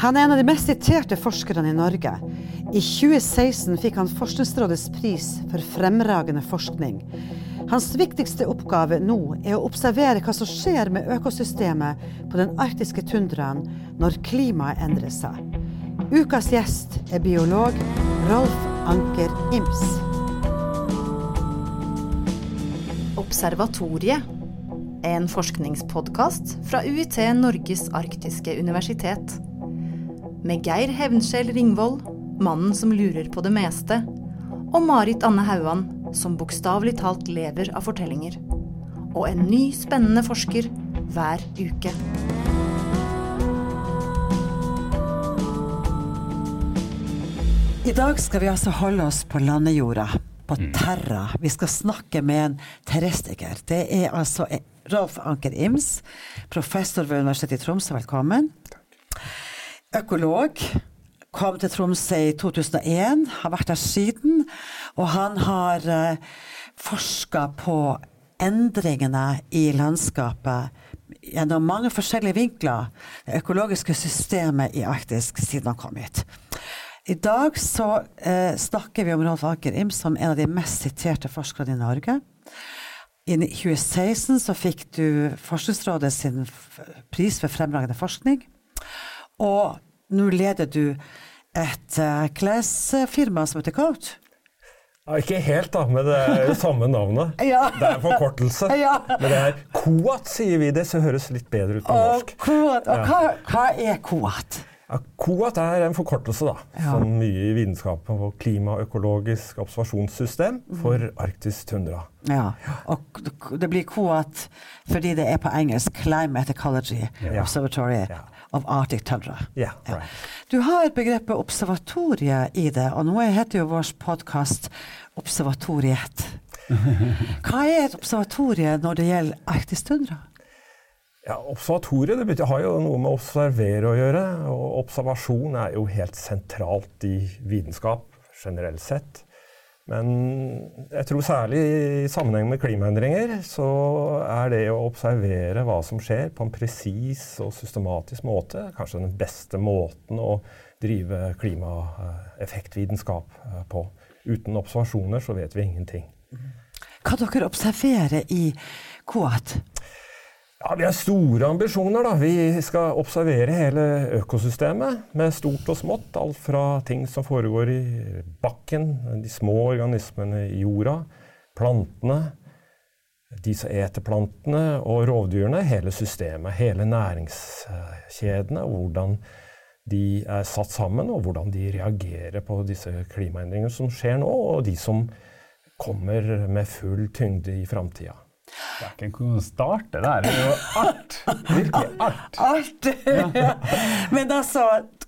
Han er en av de mest siterte forskerne i Norge. I 2016 fikk han Forskningsrådets pris for fremragende forskning. Hans viktigste oppgave nå er å observere hva som skjer med økosystemet på den arktiske tundraen når klimaet endrer seg. Ukas gjest er biolog Rolf Anker Ims. Observatoriet er en forskningspodkast fra UiT Norges arktiske universitet med Geir Hevnskjell Ringvold, mannen som lurer på det meste, og Marit Anne Hauan, som bokstavelig talt lever av fortellinger. Og en ny, spennende forsker hver uke. I dag skal vi altså holde oss på landejorda, på Terra. Vi skal snakke med en terrestiker. Det er altså Rolf Anker Ims, professor ved Universitetet i Tromsø. Velkommen. Økolog. Kom til Tromsø i 2001, har vært der siden. Og han har uh, forska på endringene i landskapet gjennom mange forskjellige vinkler. Det økologiske systemet i Arktis siden han kom hit. I dag så eh, snakker vi om Rolf Anker Ims som en av de mest siterte forskerne i Norge. I 2016 så fikk du Forskningsrådet sin pris for fremragende forskning. Og nå leder du et uh, klesfirma som heter Coat. Ja, ikke helt, da, men det er jo samme navnet. ja. Det er en forkortelse. Ja. Men det er Coat, sier vi det, så høres litt bedre ut på norsk. Og, Coat, og hva, hva er Coat? COAT er en forkortelse, da. Ja. Som mye i vitenskapen på klimaøkologisk observasjonssystem for Arktis tundra. Ja, og det blir COAT fordi det er på engelsk Climate Ecology Ja. Observatory Ja. of Arctic Tundra. Yeah, Ja. right. Du har begrepet observatorie i det, og nå heter jo vår podkast Observatoriet. Hva er et observatorie når det gjelder arktisk tundra? Ja, Observatoriet det betyr, har jo noe med å observere å gjøre. Og observasjon er jo helt sentralt i vitenskap generelt sett. Men jeg tror særlig i sammenheng med klimaendringer så er det å observere hva som skjer på en presis og systematisk måte kanskje den beste måten å drive klimaeffektvitenskap eh, på. Uten observasjoner så vet vi ingenting. Hva dere observerer i COAT? Ja, Vi har store ambisjoner. da. Vi skal observere hele økosystemet med stort og smått. Alt fra ting som foregår i bakken, de små organismene i jorda, plantene, de som eter plantene, og rovdyrene. Hele systemet, hele næringskjedene. Hvordan de er satt sammen, og hvordan de reagerer på disse klimaendringene som skjer nå, og de som kommer med full tyngde i framtida. Noe å starte der. Det er jo art. Virkelig art. Alt! Men altså,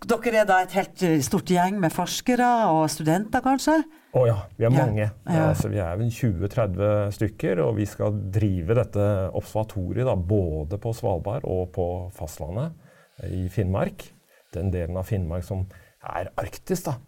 dere er da et helt stort gjeng med forskere og studenter, kanskje? Å ja, vi er mange. ja. Altså, vi er 20-30 stykker, og vi skal drive dette observatoriet da, både på Svalbard og på fastlandet i Finnmark. Den delen av Finnmark som er Arktis, da.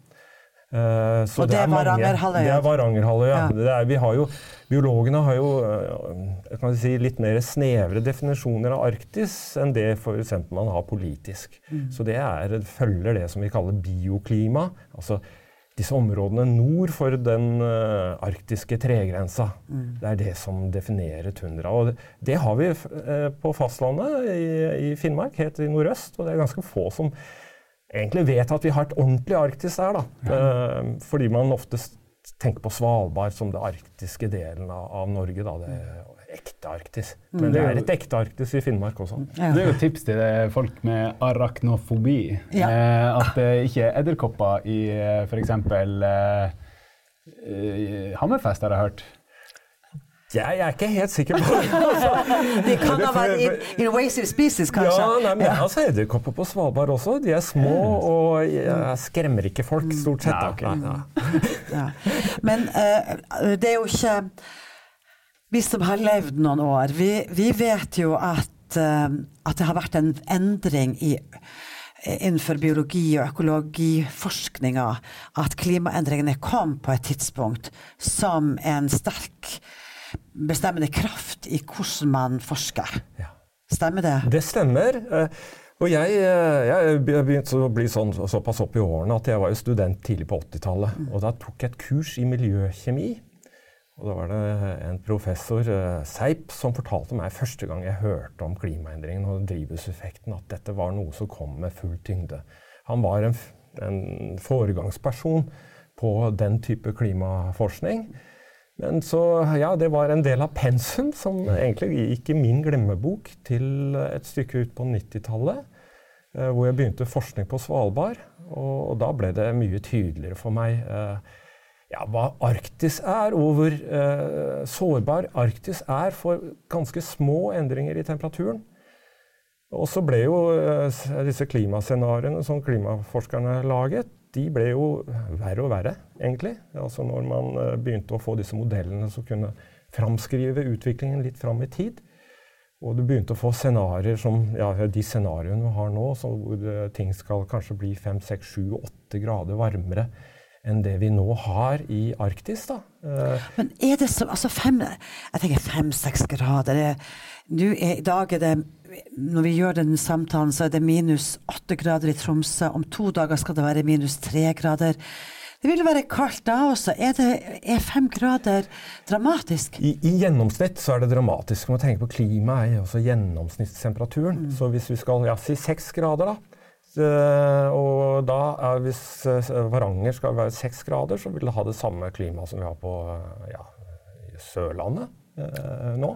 Eh, så Og det er mange- Varangerhalvøya. Det er Varangerhalvøya. Ja. Det er- vi har jo, biologene har jo eh, si, litt mer snevre definisjoner av Arktis enn det f.eks. man har politisk. Mm. Så det er, følger det som vi kaller bioklima. altså disse områdene nord for den uh, arktiske tregrensa. Mm. Det er det som definerer tundra. Og det, det har vi uh, på fastlandet i, i Finnmark, helt i nordøst. Og det er ganske få som egentlig vet at vi har et ordentlig Arktis der. Da. Eh, fordi man ofte tenker på Svalbard som det arktiske delen av, av Norge. Da. Det er ekte Arktis. Men det er et ekte Arktis i Finnmark også. Ja. Det er jo et tips til eh, folk med arachnofobi. Ja. Eh, at det ikke er edderkopper i eh, f.eks. Eh, Hammerfest, har jeg hørt. Jeg er ikke helt sikker på det. De kan ha vært in- invasive species, kanskje? Ja, nei, men jeg har sett edderkopper på Svalbard også. De er små og jeg skremmer ikke folk, stort sett. Nei, okay. ok. Nei, nei. Ja. Men uh, det er jo ikke Vi som har levd noen år, vi, vi vet jo at, uh, at det har vært en endring i innenfor biologi og økologiforskninga at klimaendringene kom på et tidspunkt som en sterk bestemmende kraft i hvordan man forsker. Ja. Stemmer det? Det stemmer. Eh, Og jeg, eh, jeg begynte å bli sånn, såpass opp i årene at jeg var jo student tidlig på 80-tallet. Og da tok jeg et kurs i miljøkjemi. Og da var det en professor, eh, Seip, som fortalte meg første gang jeg hørte om klimaendringen og drivhuseffekten, at dette var noe som kom med full tyngde. Han var en, en foregangsperson på den type klimaforskning. Men så, ja, det var en del av pensum som egentlig gikk i min glemmebok til et stykke ut på 90-tallet, eh, hvor jeg begynte forskning på Svalbard. Og, og da ble det mye tydeligere for meg eh, ja, hva Arktis er, og hvor eh, sårbar Arktis er for ganske små endringer i temperaturen. Og så ble jo eh, disse klimascenarioene som klimaforskerne laget, de ble jo verre og verre, egentlig. Altså når man eh, begynte å få disse modellene som kunne framskrive utviklingen litt fram i tid. Og du begynte å få scenarioer som ja, de scenarioene vi har nå, hvor eh, ting skal kanskje bli 5-6-7-8 grader varmere enn det vi nå har i Arktis. da. Eh, Men er det så Altså fem Jeg tenker fem-seks grader. Det- er, I dag er det Når vi gjør den samtalen, så er det minus åtte grader i Tromsø. Om to dager skal det være minus tre grader. Det vil være kaldt da også. Er, det, er fem grader dramatisk? I, I gjennomsnitt så er det dramatisk. Man tenke på klimaet er også gjennomsnittstemperaturen. Så hvis vi skal ja, si seks grader, da, og da er hvis eh, Varanger skal være seks grader, så vil det ha det samme klimaet som vi har på eh, ja, Sørlandet eh, nå.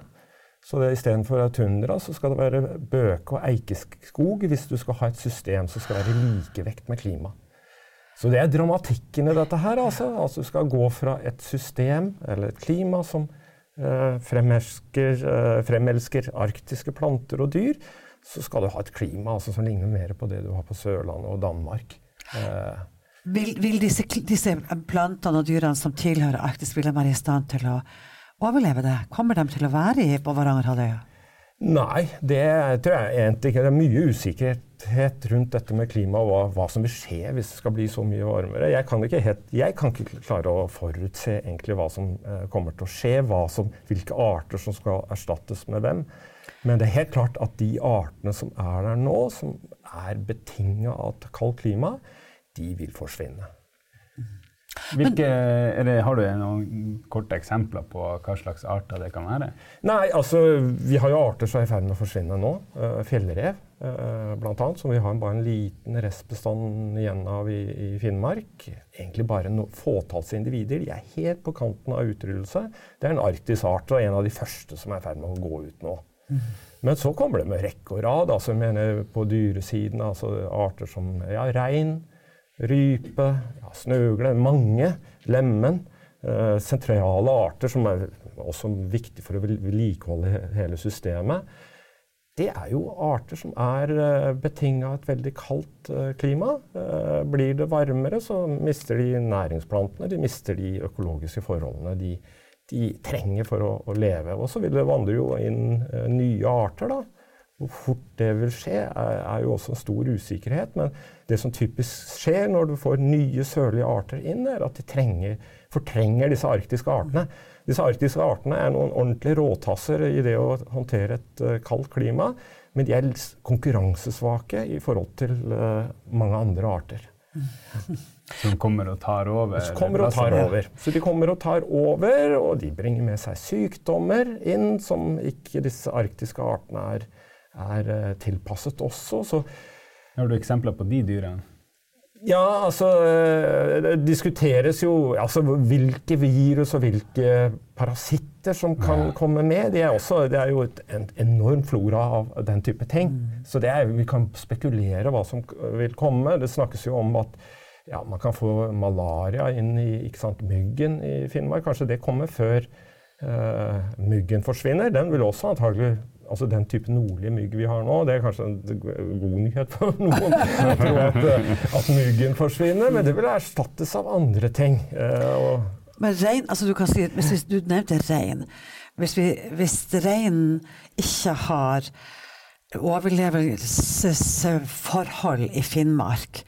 Så istedenfor tundra, så skal det være bøke- og eikeskog hvis du skal ha et system som skal være i likevekt med klima. Så det er dramatikken i dette her. Altså, altså du skal gå fra et system eller et klima som eh, fremelsker, eh, fremelsker arktiske planter og dyr, så skal du ha et klima altså, som ligner mer på det du har på Sørlandet og Danmark. Eh, Vil, vil disse, disse plantene og dyrene som tilhører Arktis, vil de være i stand til å overleve det? Kommer de til å være i, på Varangerhalvøya? Nei, det tror jeg egentlig ikke. Det er mye usikkerhet rundt dette med klima og hva, hva som vil skje hvis det skal bli så mye varmere. Jeg kan ikke, helt, jeg kan ikke klare å forutse egentlig hva som eh, kommer til å skje, som, hvilke arter som skal erstattes med hvem. Men det er helt klart at de artene som er der nå, som er betinga av et kaldt klima, de vil forsvinne. Hvilke, det, har du noen korte eksempler på hva slags arter det kan være? Nei, altså vi har jo arter som er i ferd med å forsvinne nå. Uh, fjellrev bl.a., blant annet, som vi har bare en liten restbestand igjen av i, i Finnmark. Egentlig bare no, fåtalls individer. De er helt på kanten av utryddelse. Det er en arktisk art og en av de første som er i ferd med å gå ut nå. Men så kommer det med rekke og rad. altså jeg mener På dyresiden altså arter som ja, rein, rype, ja, snøgle, mange, lemen. Eh, sentrale arter som er også viktig for å vedlikeholde hele systemet. Det er jo arter som er uh, betinga av et veldig kaldt eh, klima. Eh, blir det varmere, så mister de næringsplantene, de mister de økologiske forholdene de, de trenger for å, å leve. Og så vil det vandre jo inn eh, nye arter, da. Hvor fort det vil skje, er, er jo også en stor usikkerhet. Men det som typisk skjer når du får nye sørlige arter inn, er at de trenger, fortrenger disse arktiske artene. Disse arktiske artene er noen ordentlige råtasser i det å håndtere et uh, kaldt klima. Men de er konkurransesvake i forhold til uh, mange andre arter. Som kommer og tar over? Så kommer og tar over. Så de kommer og tar over, og de bringer med seg sykdommer inn som ikke disse arktiske artene er, er eh, tilpasset også. Så Har du eksempler på de dyrene? Ja, altså eh, Det diskuteres jo altså, hvilke virus og hvilke parasitter som kan komme med. Det er, også, det er jo et, en enorm flora av den type ting. Så det er, vi kan spekulere hva som vil komme. Det snakkes jo om at ja, man kan få malaria inn i sant, myggen i Finnmark. Kanskje det kommer før uh, myggen forsvinner. Den vil også antagelig Altså Den type nordlige mygg vi har nå, det er kanskje en god nyhet for noen. Jeg tror at, eh, at myggen forsvinner, men det vil erstattes av andre ting. Eh, og Men rein, altså du kan si, hvis vi, Du nevnte rein. Hvis, vi, hvis reinen ikke har overlevelsesforhold i Finnmark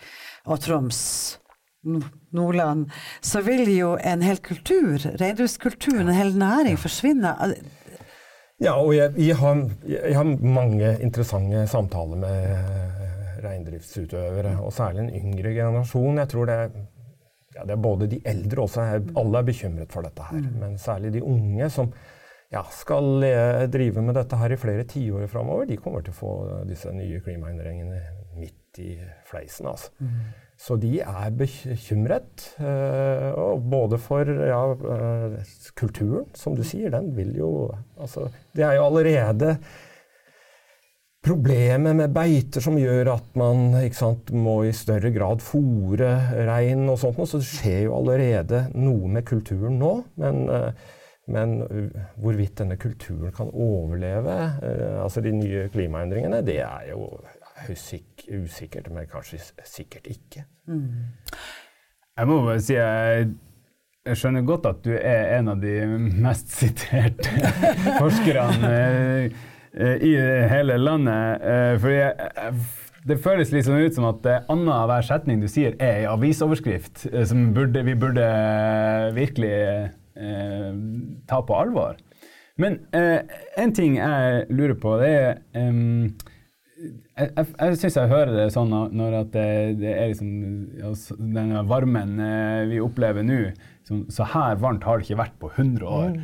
og Troms, Nordland, så vil jo en hel kultur, reindriftskulturen, en hel næring, forsvinne. Ja, og jeg, jeg, har, jeg, har, mange interessante samtaler med reindriftsutøvere, og særlig en yngre generasjon. Jeg tror det er, ja, det er både de eldre også, alle er bekymret for dette her. Mm. Men særlig de unge som ja, skal drive med dette her i flere tiår framover, de kommer til å få disse nye klimaendringene midt i fleisen. altså. Mm. Så de er bekymret. Og både for ja, uh, kulturen, som du sier, den vil jo altså, Det er jo allerede problemet med beiter som gjør at man sant, må i større grad fòre rein og sånt. Så det skjer jo allerede noe med kulturen nå. Men uh, men hvorvidt denne kulturen kan overleve, eh, altså de nye klimaendringene, det er jo usikkert, men kanskje sikkert ikke. Mm. Jeg må bare si jeg, jeg, skjønner godt at du er en av de mest siterte forskerne eh, i hele landet. For det føles litt sånn ut som at annenhver setning du sier, er en avisoverskrift som burde, vi burde virkelig eh, ta på alvor. Men eh, en ting jeg lurer på, det er um, Jeg, jeg, jeg syns jeg hører det sånn når at det, det er liksom den varmen eh, vi opplever nå så her varmt har det ikke vært på 100 år.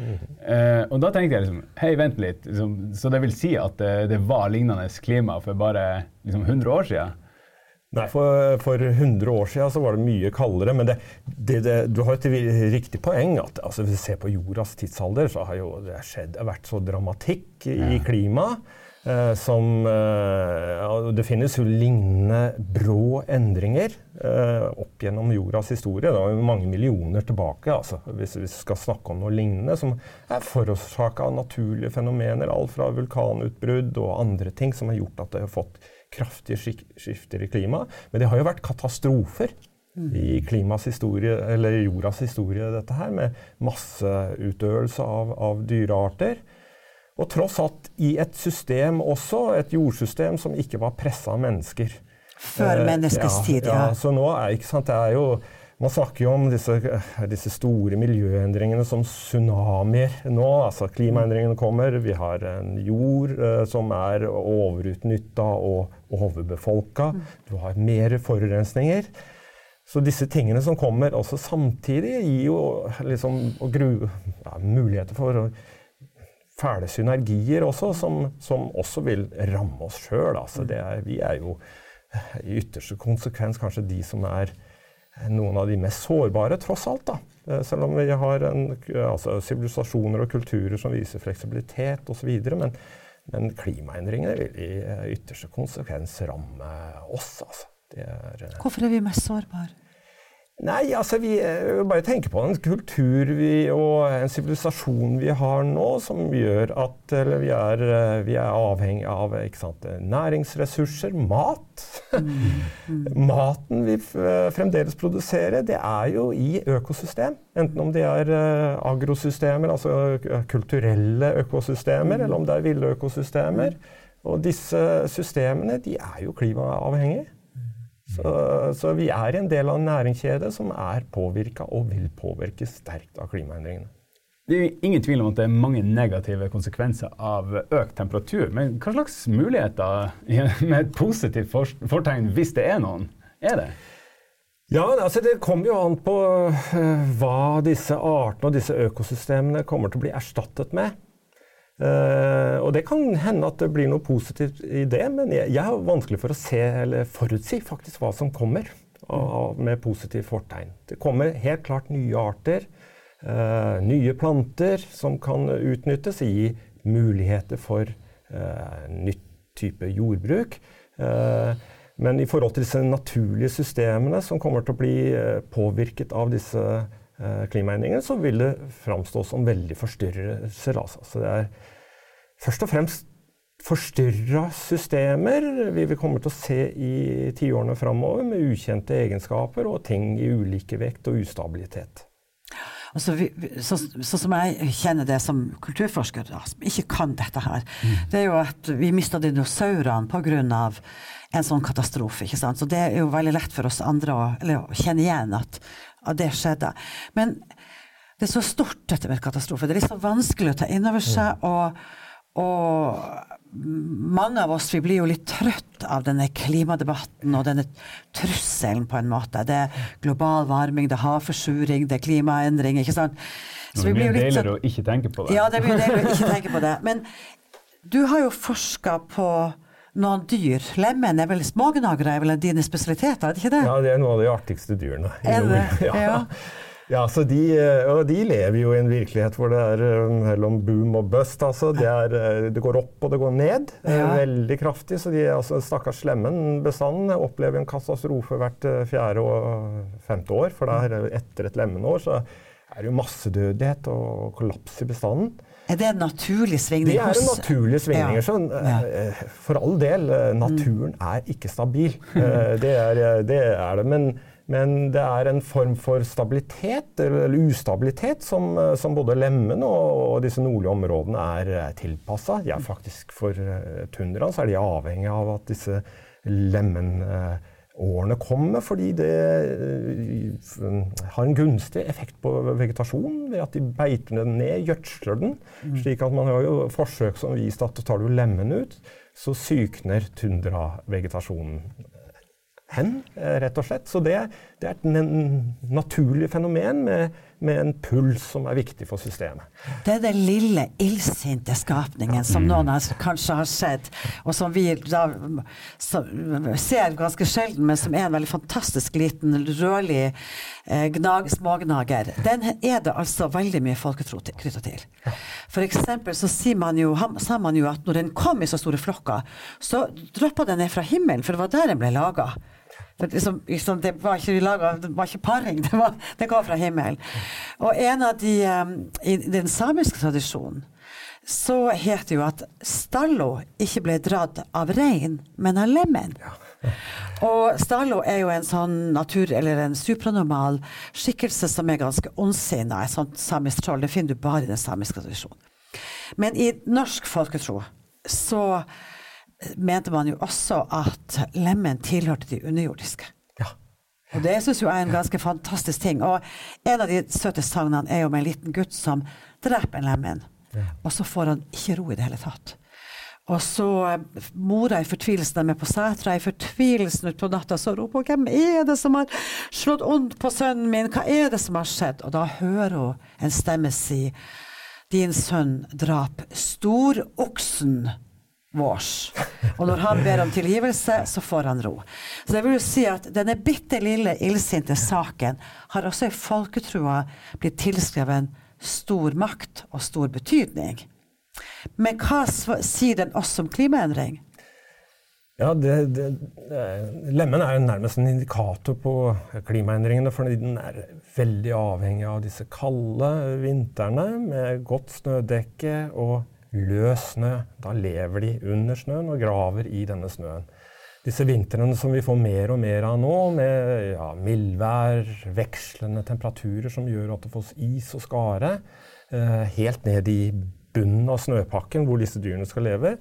Eh, og da tenkte jeg liksom Hei, vent litt. Liksom, så det vil si at det, det var lignende klima for bare liksom, 100 år siden? Nei, for, for 100 år siden så var det mye kaldere. Men det, det, det, du har et riktig poeng. at altså, Hvis vi ser på jordas tidsalder, så har jo det skjedd, vært så dramatikk i ja. klimaet. Eh, som eh, Det finnes jo lignende brå endringer eh, opp gjennom jordas historie. Det er mange millioner tilbake, altså, hvis vi skal snakke om noe lignende, som er forårsaka av naturlige fenomener. Alt fra vulkanutbrudd og andre ting som har gjort at det har fått kraftige skifter i klimaet. Men det har jo vært katastrofer i klimas historie, eller jordas historie, dette her, med masseutøvelse av, av dyrearter. Og tross alt i et system også, et jordsystem som ikke var pressa av mennesker. Før eh, menneskets tid, ja. ja. Så nå er ikke sant, det er jo man snakker jo om disse, disse, store miljøendringene som tsunamier nå. altså Klimaendringene kommer. Vi har en jord uh, som er overutnytta og overbefolka. Du har mer forurensninger. Så disse tingene som kommer også samtidig, gir jo liksom gru, ja, muligheter for fæle synergier også, som, som også vil ramme oss sjøl. Altså, vi er jo i ytterste konsekvens kanskje de som er noen av de mest sårbare, tross alt. da. Eh, selv om vi har altså, sivilisasjoner og kulturer som viser fleksibilitet osv. Men, men klimaendringene vil i ytterste konsekvens ramme oss. Altså. Er, eh, Hvorfor er vi mest sårbare? Nei, altså vi eh, bare tenker på en kultur vi, og en sivilisasjon vi har nå, som gjør at vi er, eh, vi er, avhengig av sant, næringsressurser, mat. Mm. Mm. Maten vi eh, fremdeles produserer, det er jo i økosystem. Enten om det er agrosystemer, altså kulturelle økosystemer, mm. eller om det er ville økosystemer. Og disse systemene de er jo klimaavhengige. Så, så, vi er en del av en næringskjede som er påvirka og vil påvirkes sterkt av klimaendringene. Det er ingen tvil om at det er mange negative konsekvenser av økt temperatur. Men hva slags muligheter med et positivt fortegn, hvis det er noen, er det? Ja, altså Det kommer jo an på uh, hva disse artene og disse økosystemene kommer til å bli erstattet med. Uh, og det kan hende at det blir noe positivt i det, men jeg, jeg har vanskelig for å se eller forutsi faktisk hva som kommer med positivt fortegn. Det kommer helt klart nye arter, nye planter som kan utnyttes, gi muligheter for uh, nytt type jordbruk. men i forhold til disse naturlige systemene som kommer til å bli påvirket av disse Eh, klimaendringene, så vil det framstå som veldig forstyrrelser. Altså. Så det er først og fremst forstyrra systemer vi vil komme til å se i tiårene framover, med ukjente egenskaper og ting i ulike vekt og ustabilitet. Altså, Sånn så som jeg kjenner det som kulturforsker, som ikke kan dette her, mm. det er jo at vi mista dinosaurene pga. en sånn katastrofe. ikke sant? Så det er jo veldig lett for oss andre å, å kjenne igjen at at det skjedde. Men det er så stort, dette med katastrofe. Det er litt så vanskelig å ta inn over seg. og Og mange av oss vi blir jo litt trøtt av denne klimadebatten og denne trusselen, på en måte. Det er global varming, det er havforsuring, det er klimaendring, ikke sant. Så det blir deiligere å ikke tenke på det. Ja, det blir deiligere å ikke tenke på det. Men du har jo forska på noen dyr. Lemen er vel smågnagere er vel dine spesialiteter, er det ikke det? Ja, det er noen av de artigste dyrene. Er det? Ja. ja. Ja, så de, og de lever jo i en virkelighet hvor det er eh, mellom boom og bust. Altså. Det, er, eh, det går opp og det går ned eh, ja. veldig kraftig. Så de, altså, stakkars slemmen-bestanden opplever en katastrofe hvert fjerde og femte år. For der, etter et lemenår så er det jo massedødighet og kollaps i bestanden. Er det en naturlig svingning? Det er en naturlig svingning. Ja. ja. For all del, naturen er ikke stabil. Det er det. Er det. Men men det er en form for stabilitet, eller ustabilitet, som, som både Lemmen og, og, disse nordlige områdene er tilpassa. Ja, faktisk for uh, tundraen så er de avhengig av at disse lemenårene kommer, fordi det har en gunstig effekt på vegetasjonen ved at de beiter den ned, gjødsler den. Mm. slik at man har jo forsøk som viste at tar du lemmen ut, så sykner tundravegetasjonen hen, eh, rett og slett. Så det, det er et naturlig fenomen med, med, en puls som er viktig for systemet. Det er den lille illsinte skapningen som mm. noen har, kanskje har sett, og som vi da ser ganske sjelden, men som er en veldig fantastisk liten, rødlig eh, gnag, smågnager. Den er det altså veldig mye folketro knytta til. For eksempel så sier man jo, sa man jo at når den kom i så store flokker, så droppa den ned fra himmelen, for det var der den ble laga. Liksom, liksom, det, var ikke laget, det var ikke paring, det, var, det kom fra himmelen. Og en av de um, I den samiske tradisjonen så het det jo at Stallo ikke ble dratt av rein, men av lemen. Ja. Og Stallo er jo en sånn natur, eller en supranormal skikkelse som er ganske ondsinna. Et sånt samisk troll. Det finner du bare i den samiske tradisjonen. Men i norsk folketro så mente man jo også at lemen tilhørte de underjordiske. Ja. Og det syns jeg er en ganske fantastisk ting. Og en av de søte sagnene er jo med en liten gutt som dreper en lemen. Ja. Og så får han ikke ro i det hele tatt. Og så eh, mora i fortvilelsen er med på setra, i fortvilelsen utpå natta så roper hun 'Hvem er det som har slått ondt på sønnen min? Hva er det som har skjedd?' Og da hører hun en stemme si 'Din sønn drap storoksen vårs. Og når han ber om tilgivelse, så får han ro. Så jeg vil jo si at denne bitte lille illsinte saken har også i folketrua blitt tilskrevet stor makt og stor betydning. Men hva sier den oss om klimaendring? Ja, det, det, Lemmen er jo nærmest en indikator på klimaendringene. Fordi den er veldig avhengig av disse kalde vintrene med godt snødekke og løs snø. Da lever de under snøen og graver i denne snøen. Disse vintrene som vi får mer og mer av nå, med ja, mildvær, vekslende temperaturer som gjør at det får is og skare, eh, helt ned i bunnen av snøpakken hvor disse dyrene skal leve,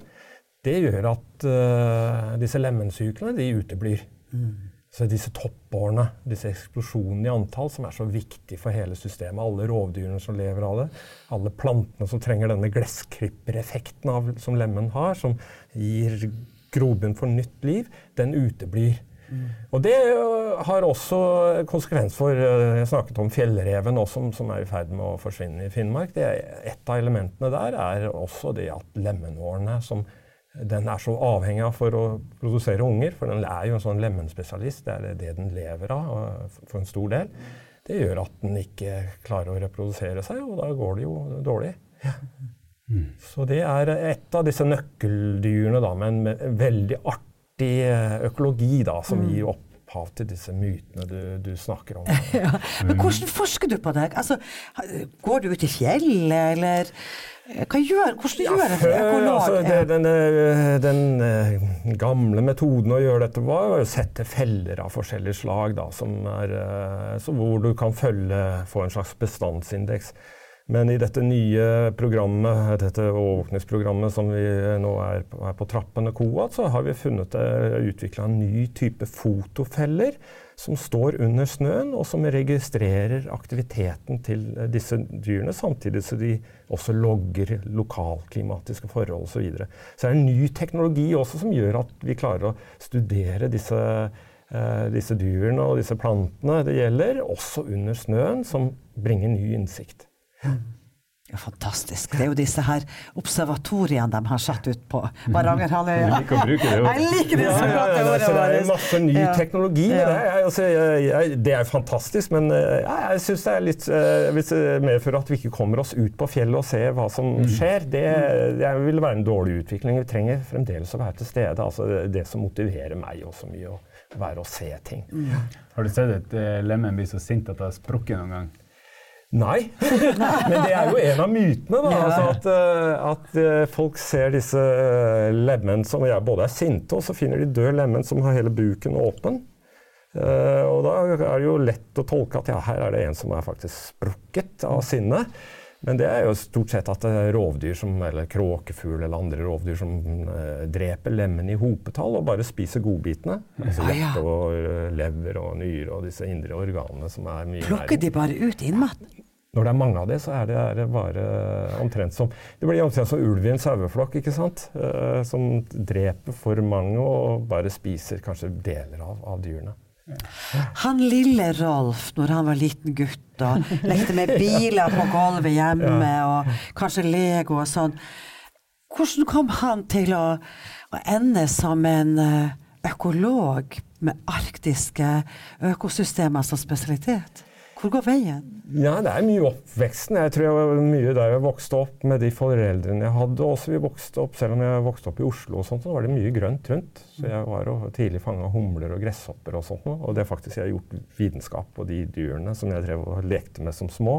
det gjør at eh, disse lemensyklene de uteblir. Mm. Så disse toppårene, disse eksplosjonene i antall, som er så viktig for hele systemet. Alle rovdyrene som lever av det. Alle plantene som trenger denne gressklippereffekten som lemen har, som gir grobunn for nytt liv, den uteblir. Mm. Og det øh, har også konsekvens for øh, Jeg snakket om fjellreven også, som, som er i ferd med å forsvinne i Finnmark. Det, et av elementene der er også det at lemenårene som den er så avhengig av for å produsere unger, for den er jo en sånn lemenspesialist. Det er det den lever av for en stor del. Det gjør at den ikke klarer å reprodusere seg, og da går det jo dårlig. Ja. Mm. Så det er et av disse nøkkeldyrene da, med en veldig artig økologi da, som mm. gir opphav til disse mytene du, du snakker om. ja. Men hvordan forsker du på det? Altså, går du ut i fjellet, eller hva gjør, hvordan gjør ja, en økolog? Altså, det, den, den, den, gamle metoden å gjøre dette var å sette feller av forskjellige slag, da, som er, så hvor du kan følge, få en slags bestandsindeks. Men i dette nye programmet, dette overvåkningsprogrammet som vi nå er, er på trappene KOAT, så har vi funnet utvikla en ny type fotofeller som står under snøen, og som registrerer aktiviteten til disse dyrene, samtidig som de også logger lokalklimatiske forhold osv. Så, videre. så det er en ny teknologi også som gjør at vi klarer å studere disse eh, disse dyrene og disse plantene det gjelder, også under snøen, som bringer ny innsikt. Ja, fantastisk. Det er jo disse her observatoriene de har satt ut på Varangerhalvøya. Jeg liker å bruke det Jeg liker det så Ja, godt. ja, det er masse ny Ja. teknologi. Ja. Det, er, altså, jeg, jeg, det er fantastisk, men eh, jeg, jeg syns det er litt eh, Hvis det medfører at vi ikke kommer oss ut på fjellet og ser hva som skjer, det, det vil være en dårlig utvikling. Vi trenger fremdeles å være til stede. Altså, det, det som motiverer meg også mye, å være og se ting. Har du sett et uh, lemen bli så sint at det har sprukket noen gang? Nei. Men det er jo en av mytene. da, altså At, eh, at eh, folk ser disse eh, lemen som både er sinte, og så finner de død lemen som har hele buken åpen. Og da er det jo lett å tolke at ja, her er det en som er faktisk sprukket av sinne. Men det er jo stort sett at det er rovdyr som, eller kråkefugl eller andre rovdyr som dreper lemmene i hopetall og bare spiser godbitene. Altså Ah, hjerte og lever og nyre og disse indre organene som er mye Plukker de bare ut innmaten? Når det er mange av det, så er det, er det bare omtrent som Det blir omtrent som ulv i en saueflokk, ikke sant? Eh, som dreper for mange og bare spiser kanskje deler av, av dyrene. Han lille Rolf, når han var liten gutt og lekte med biler på gulvet hjemme og kanskje Lego og sånn, hvordan kom han til å, å ende som en eh, økolog med arktiske økosystemer som spesialitet? Hvor går veien? Ja, det er mye oppveksten. Jeg tror jeg var mye der jeg vokste opp med de foreldrene jeg hadde. Også vi vokste opp, Selv om jeg vokste opp i Oslo, og sånt, så var det mye grønt rundt. Så jeg var og tidlig fanga humler og gresshopper og sånt. Og det er faktisk jeg har gjort vitenskap på de dyrene som jeg drev og lekte med som små.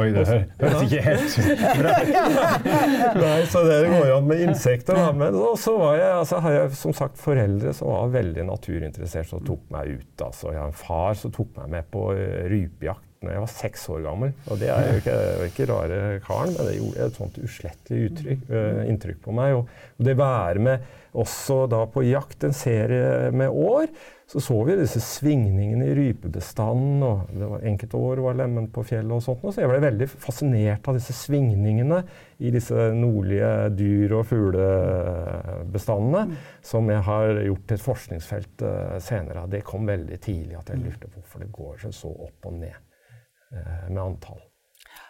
Oi, det hø- høres ikke helt bra ut. Nei, så det går jo an med insekter. Da. Men så var jeg, altså, har jeg som sagt foreldre som var veldig naturinteressert, som tok meg ut. Altså. Jeg har en far som tok meg med på eh, rypejakt da jeg var seks år gammel. Og det er jo ikke, ikke rare karen, men det gjorde et sånt uslettelig uttrykk, eh, inntrykk på meg. Og det være med også da på jakt en serie med år, så så vi disse svingningene i rypebestanden. og det var Enkelte år var lemen på fjellet og sånt. Så jeg ble veldig fascinert av disse svingningene i disse nordlige dyr- og fuglebestandene, som jeg har gjort til et forskningsfelt uh, senere. Det kom veldig tidlig at jeg lurte på hvorfor det går så opp og ned uh, med antall.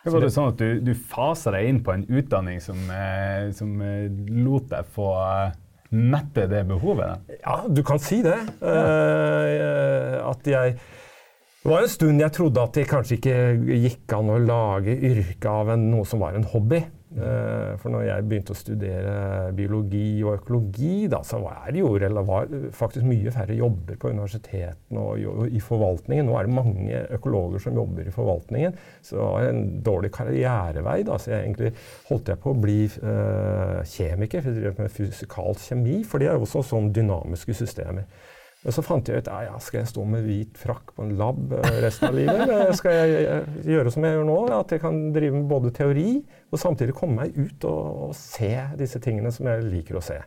Det var det sånn at du, du faser deg inn på en utdanning som, uh, som lot deg få eh, mette det behovet? Ja, du kan si det. Uh, at jeg Det var en stund jeg trodde at det kanskje ikke gikk an å lage yrke av en, noe som var en hobby. Eh, for når jeg begynte å studere biologi og økologi, da, så var det jo var faktisk mye færre jobber på universitetene og i forvaltningen. Nå er det mange økologer som jobber i forvaltningen. Så det var en dårlig karrierevei. Da. Så jeg egentlig holdt jeg på å bli eh, kjemiker, for jeg drev med fysikalsk kjemi. For det er også sånn dynamiske systemer. Men så fant jeg ut ja, skal jeg stå med hvit frakk på en lab eh, resten av livet. Skal jeg eh, gjøre som jeg gjør nå, at jeg kan drive med både teori og samtidig komme meg ut og, og se disse tingene som jeg liker å se.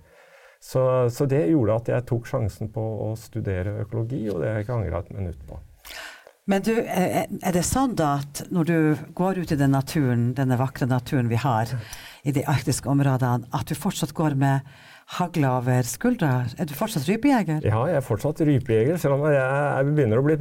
Så, så det gjorde at jeg tok sjansen på å studere økologi, og det har jeg ikke angra et minutt på. Men du, eh, er det sånn da at når du går ut i den naturen, denne vakre naturen vi har i de arktiske områdene, at du fortsatt går med hagle over skuldra? Er du fortsatt rypejeger? Ja, jeg er fortsatt rypejeger, selv om jeg, jeg begynner å bli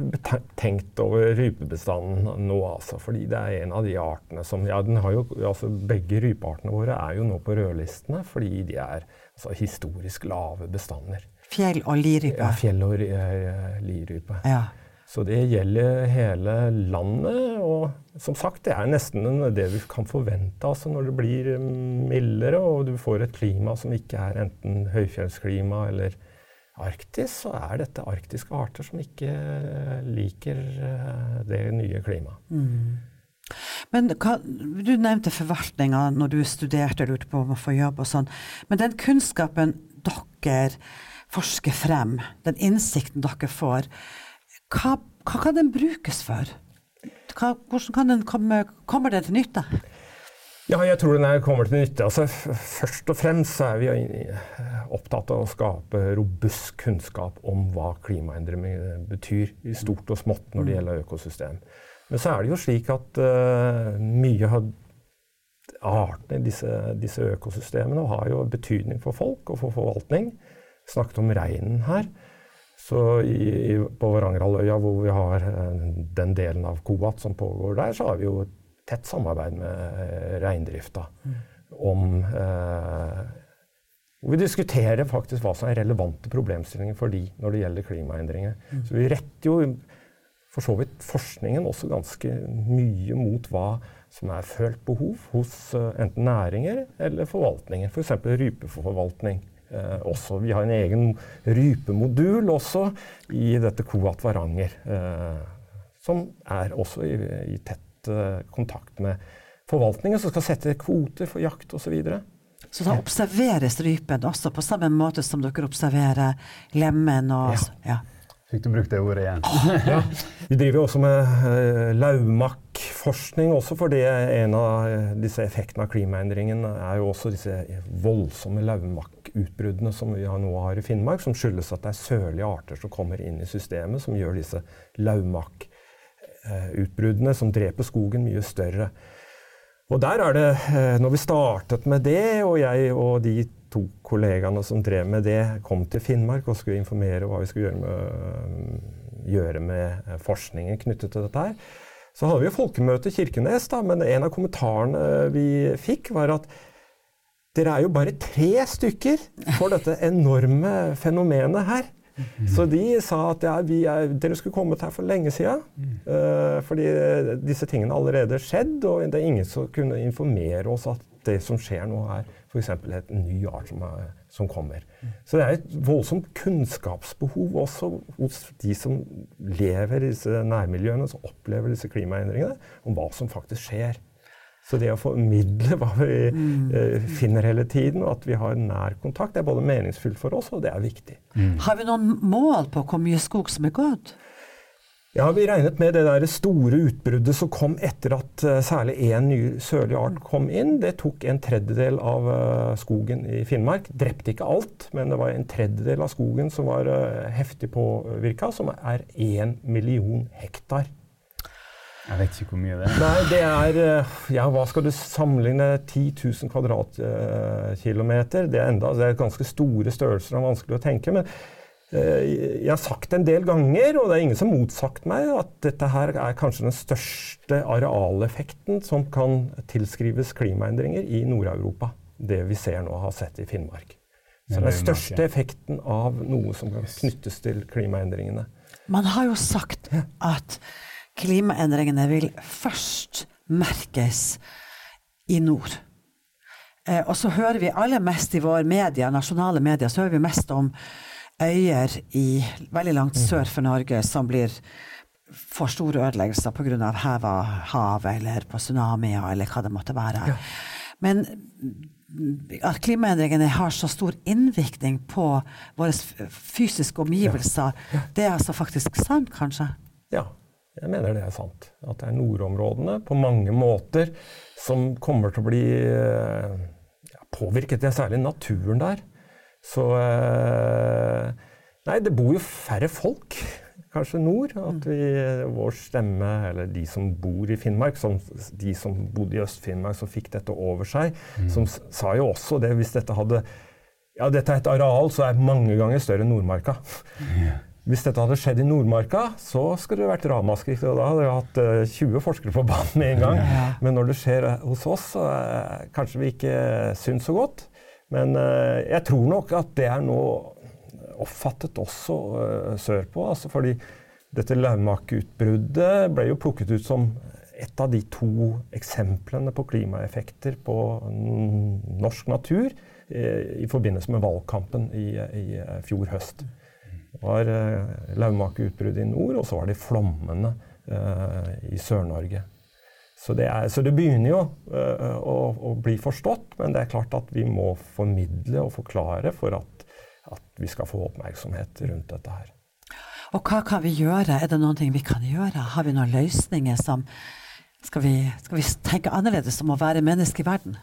tenkt over rypebestanden nå, altså. Fordi det er en av de artene som Ja, den har jo, altså begge rypeartene våre er jo nå på rødlistene fordi de er altså, historisk lave bestander. Fjell- og lirype? Ja, fjell- og eh, lirype. Ja. Så det gjelder hele landet. Og som sagt, det er nesten det vi kan forvente altså når det blir mm, mildere og du får et klima som ikke er enten høyfjellsklima eller Arktis, så er dette arktiske arter som ikke eh, liker eh, det nye klimaet. Men hva, du nevnte forvaltninga når du studerte lurte på om å få jobb og sånn. Men den kunnskapen dere forsker frem, den innsikten dere får, hva, hva kan den brukes for? Hva, hvordan kan den komme, kommer den til nytte? Ja, jeg tror den er, kommer til nytte. Altså, først og fremst så er vi opptatt av å skape robust kunnskap om hva klimaendringer betyr i stort og smått når det gjelder økosystem. Men så er det jo slik at uh, mye av artene i disse, disse, økosystemene har jo betydning for folk og for forvaltning. Vi snakket om reinen her. Så i, i, på Varangerhalvøya, hvor vi har uh, den delen av Koat som pågår der, så har vi jo tett samarbeid med uh, reindrifta om hvor vi diskuterer faktisk hva som er relevante problemstillinger for de når det gjelder klimaendringer. Mm. Så vi retter jo for så vidt forskningen også ganske mye mot hva som er følt behov hos uh, enten næringer eller forvaltninger. F.eks. For rypeforvaltning. Uh, også. Vi har en egen rypemodul også i dette Koat Varanger, uh, som er også i, i tett kontakt med forvaltningen, som skal sette kvoter for jakt osv. Så, videre. så da observeres rypen også på samme måte som dere observerer lemmen og ja. ja. Fikk du brukt det ordet igjen. ja. Vi driver også med uh, laumakkforskning også, fordi en av uh, disse effektene av klimaendringen er jo også disse voldsomme lauvmakkutbruddene som vi nå har i Finnmark, som skyldes at det er sørlige arter som kommer inn i systemet, som gjør disse lauvmakkutbruddene, som dreper skogen, mye større. Og der er det, uh, når vi startet med det, og jeg og de to kollegaene som drev med det, kom til Finnmark og skulle informere hva vi skulle gjøre med, gjøre med eh, forskningen knyttet til dette her. Så hadde vi folkemøte i Kirkenes, da, men en av kommentarene vi fikk, var at dere er jo bare tre stykker for dette enorme fenomenet her. Så de sa at ja, er, dere skulle kommet her for lenge siden. Uh, fordi disse tingene allerede skjedd, og det er ingen som kunne informere oss at det som skjer nå, er f.eks. en ny art som, er, som, kommer. Så det er et voldsomt kunnskapsbehov også hos de som lever i disse nærmiljøene, som opplever disse klimaendringene, om hva som faktisk skjer. Så det å formidle hva vi mm. eh, finner hele tiden, og at vi har nær kontakt, det er både meningsfullt for oss, og det er viktig. Mm. Har vi noen mål på hvor mye skog som er gått? Ja, Vi regnet med det der store utbruddet som kom etter at uh, særlig én ny sørlig art kom inn. Det tok en tredjedel av uh, skogen i Finnmark. Drepte ikke alt, men det var en tredjedel av skogen som var uh, heftig påvirka, som er én million hektar. Jeg vet ikke hvor mye det er. Nei, det er Ja, hva skal du sammenligne? 10 000 kvadratkilometer. Det er enda, det er ganske store størrelser og vanskelig å tenke. men Eh, jeg har sagt en del ganger, og det er ingen som har motsagt meg, at dette her er kanskje den største arealeffekten som kan tilskrives klimaendringer i Nord-Europa. Det vi ser nå, har sett i Finnmark. Så den største effekten av noe som kan knyttes til klimaendringene. Man har jo sagt at klimaendringene vil først merkes i nord. Eh, og så hører vi aller mest i våre media, nasjonale medier, så hører vi mest om øyer i veldig langt mm. sør for Norge som blir får store ødeleggelser pga. heva hav eller på tsunamier eller hva det måtte være. Ja. Men at klimaendringene har så stor innvirkning på våre fysiske omgivelser, ja. Ja. det er altså faktisk sant, kanskje? Ja, jeg mener det er sant. At det er nordområdene på mange måter som kommer til å bli påvirket. Det er særlig naturen der. Så eh, Nei, det bor jo færre folk kanskje nord. At vi, vår stemme, eller de som bor i Finnmark, som, de som bodde i Øst-Finnmark, som fikk dette over seg, mm. som sa jo også det hvis dette hadde Ja, dette er et areal som er mange ganger større enn Nordmarka. Yeah. Hvis dette hadde skjedd i Nordmarka, så skulle det vært ramaskrik. Da hadde vi hatt uh, eh, 20 forskere på banen med en gang. Men når det skjer hos oss, så uh, kanskje vi ikke syns så godt. Men uh, jeg tror nok at det er nå oppfattet også uh, sørpå. Altså fordi dette Laumak-utbruddet ble jo plukket ut som et av de to eksemplene på klimaeffekter på norsk natur uh, i forbindelse med valgkampen i, i fjor høst. Det var uh, Laumak-utbruddet i nord, og så var det flommene i Sør-Norge. Så det, er, så det, begynner jo uh, å, å, bli forstått, men det er klart at vi må formidle og forklare for at, at vi skal få oppmerksomhet rundt dette her. Og hva kan vi gjøre? Er det noen ting vi kan gjøre? Har vi noen løsninger som Skal vi, skal vi tenke annerledes om å være menneske i verden?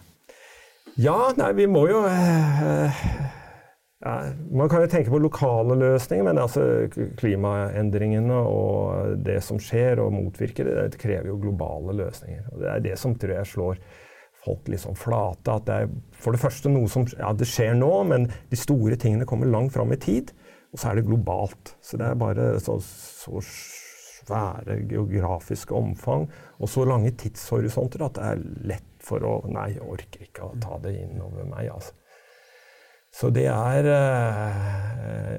Ja, nei, vi må jo ja, Man kan jo tenke på lokale løsninger, men altså klimaendringene og det som skjer og motvirker det, det krever jo globale løsninger. Og det er det som tror jeg slår folk liksom flate. At det er for det første noe som Ja, det skjer nå, men de store tingene kommer langt fram i tid. Og så er det globalt. Så det er bare så, så svære geografiske omfang og så lange tidshorisonter at det er lett for å Nei, jeg orker ikke å ta det inn over meg, altså. Så det er, eh,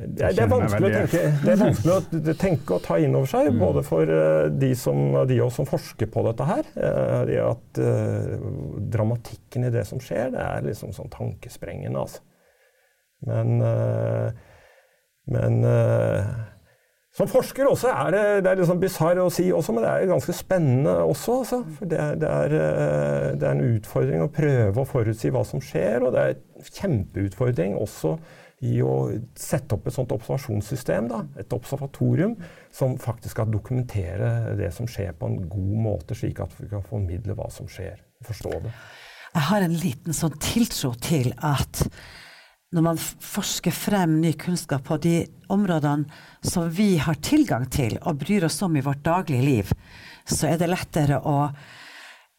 det er, det er vanskelig, å tenke, det er vanskelig å tenke og ta inn over seg, mm. både for eh, de, som, de oss som forsker på dette her. Eh, det at dramatikken i det som skjer, det er liksom sånn tankesprengende, altså. Men, men som forsker også er det, det er liksom bisarr å si også, men det er ganske spennende også. Altså. For det, det, er, eh, det, er, en utfordring å prøve å forutsi hva som skjer, og det er en kjempeutfordring også i å sette opp et sånt observasjonssystem, da, et observatorium, som faktisk skal dokumentere det som skjer på en god måte, slik at vi kan formidle hva som skjer. Forstå det. Jeg har en liten sånn tiltro til at når man forsker frem ny kunnskap på de områdene som vi har tilgang til og bryr oss om i vårt daglige liv, så er det lettere å,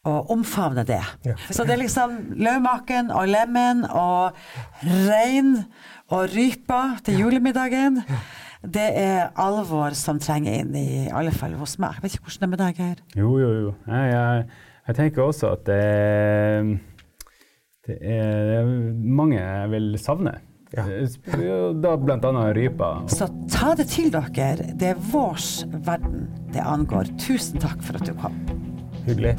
å omfavne det. Ja. Så det er liksom løvmaken og lemen og rein og rypa til julemiddagen. Det er alvor som trenger inn, i alle fall hos meg. Jeg vet ikke hvordan det er med deg, Geir? Jo, jo, jo. Jeg, jeg, jeg tenker også at det det er mange jeg vil savne. Ja. Da bl.a. rypa. Så ta det til dere. Det er vår verden det angår. Tusen takk for at du kom. Hyggelig.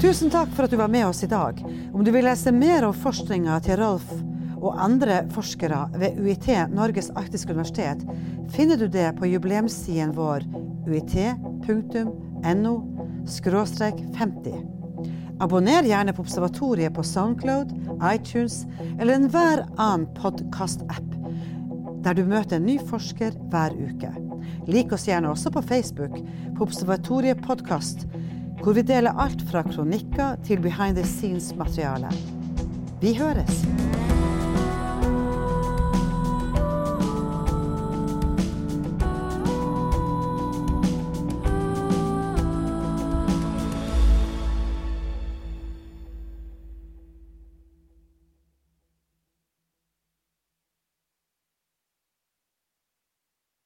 Tusen takk for at du var med oss i dag. Om du vil lese mer om forskninga til Rolf og andre forskere ved UiT Norges arktiske universitet, finner du det på jubileumssiden vår uit.no skråstrek 50. Abonner gjerne på Observatoriet på Soundcloud, iTunes eller enhver annen podkast-app der du møter en ny forsker hver uke. Lik oss gjerne også på Facebook på Observatoriet podkast, hvor vi deler alt fra kronikker til behind the scenes-materiale. Vi høres!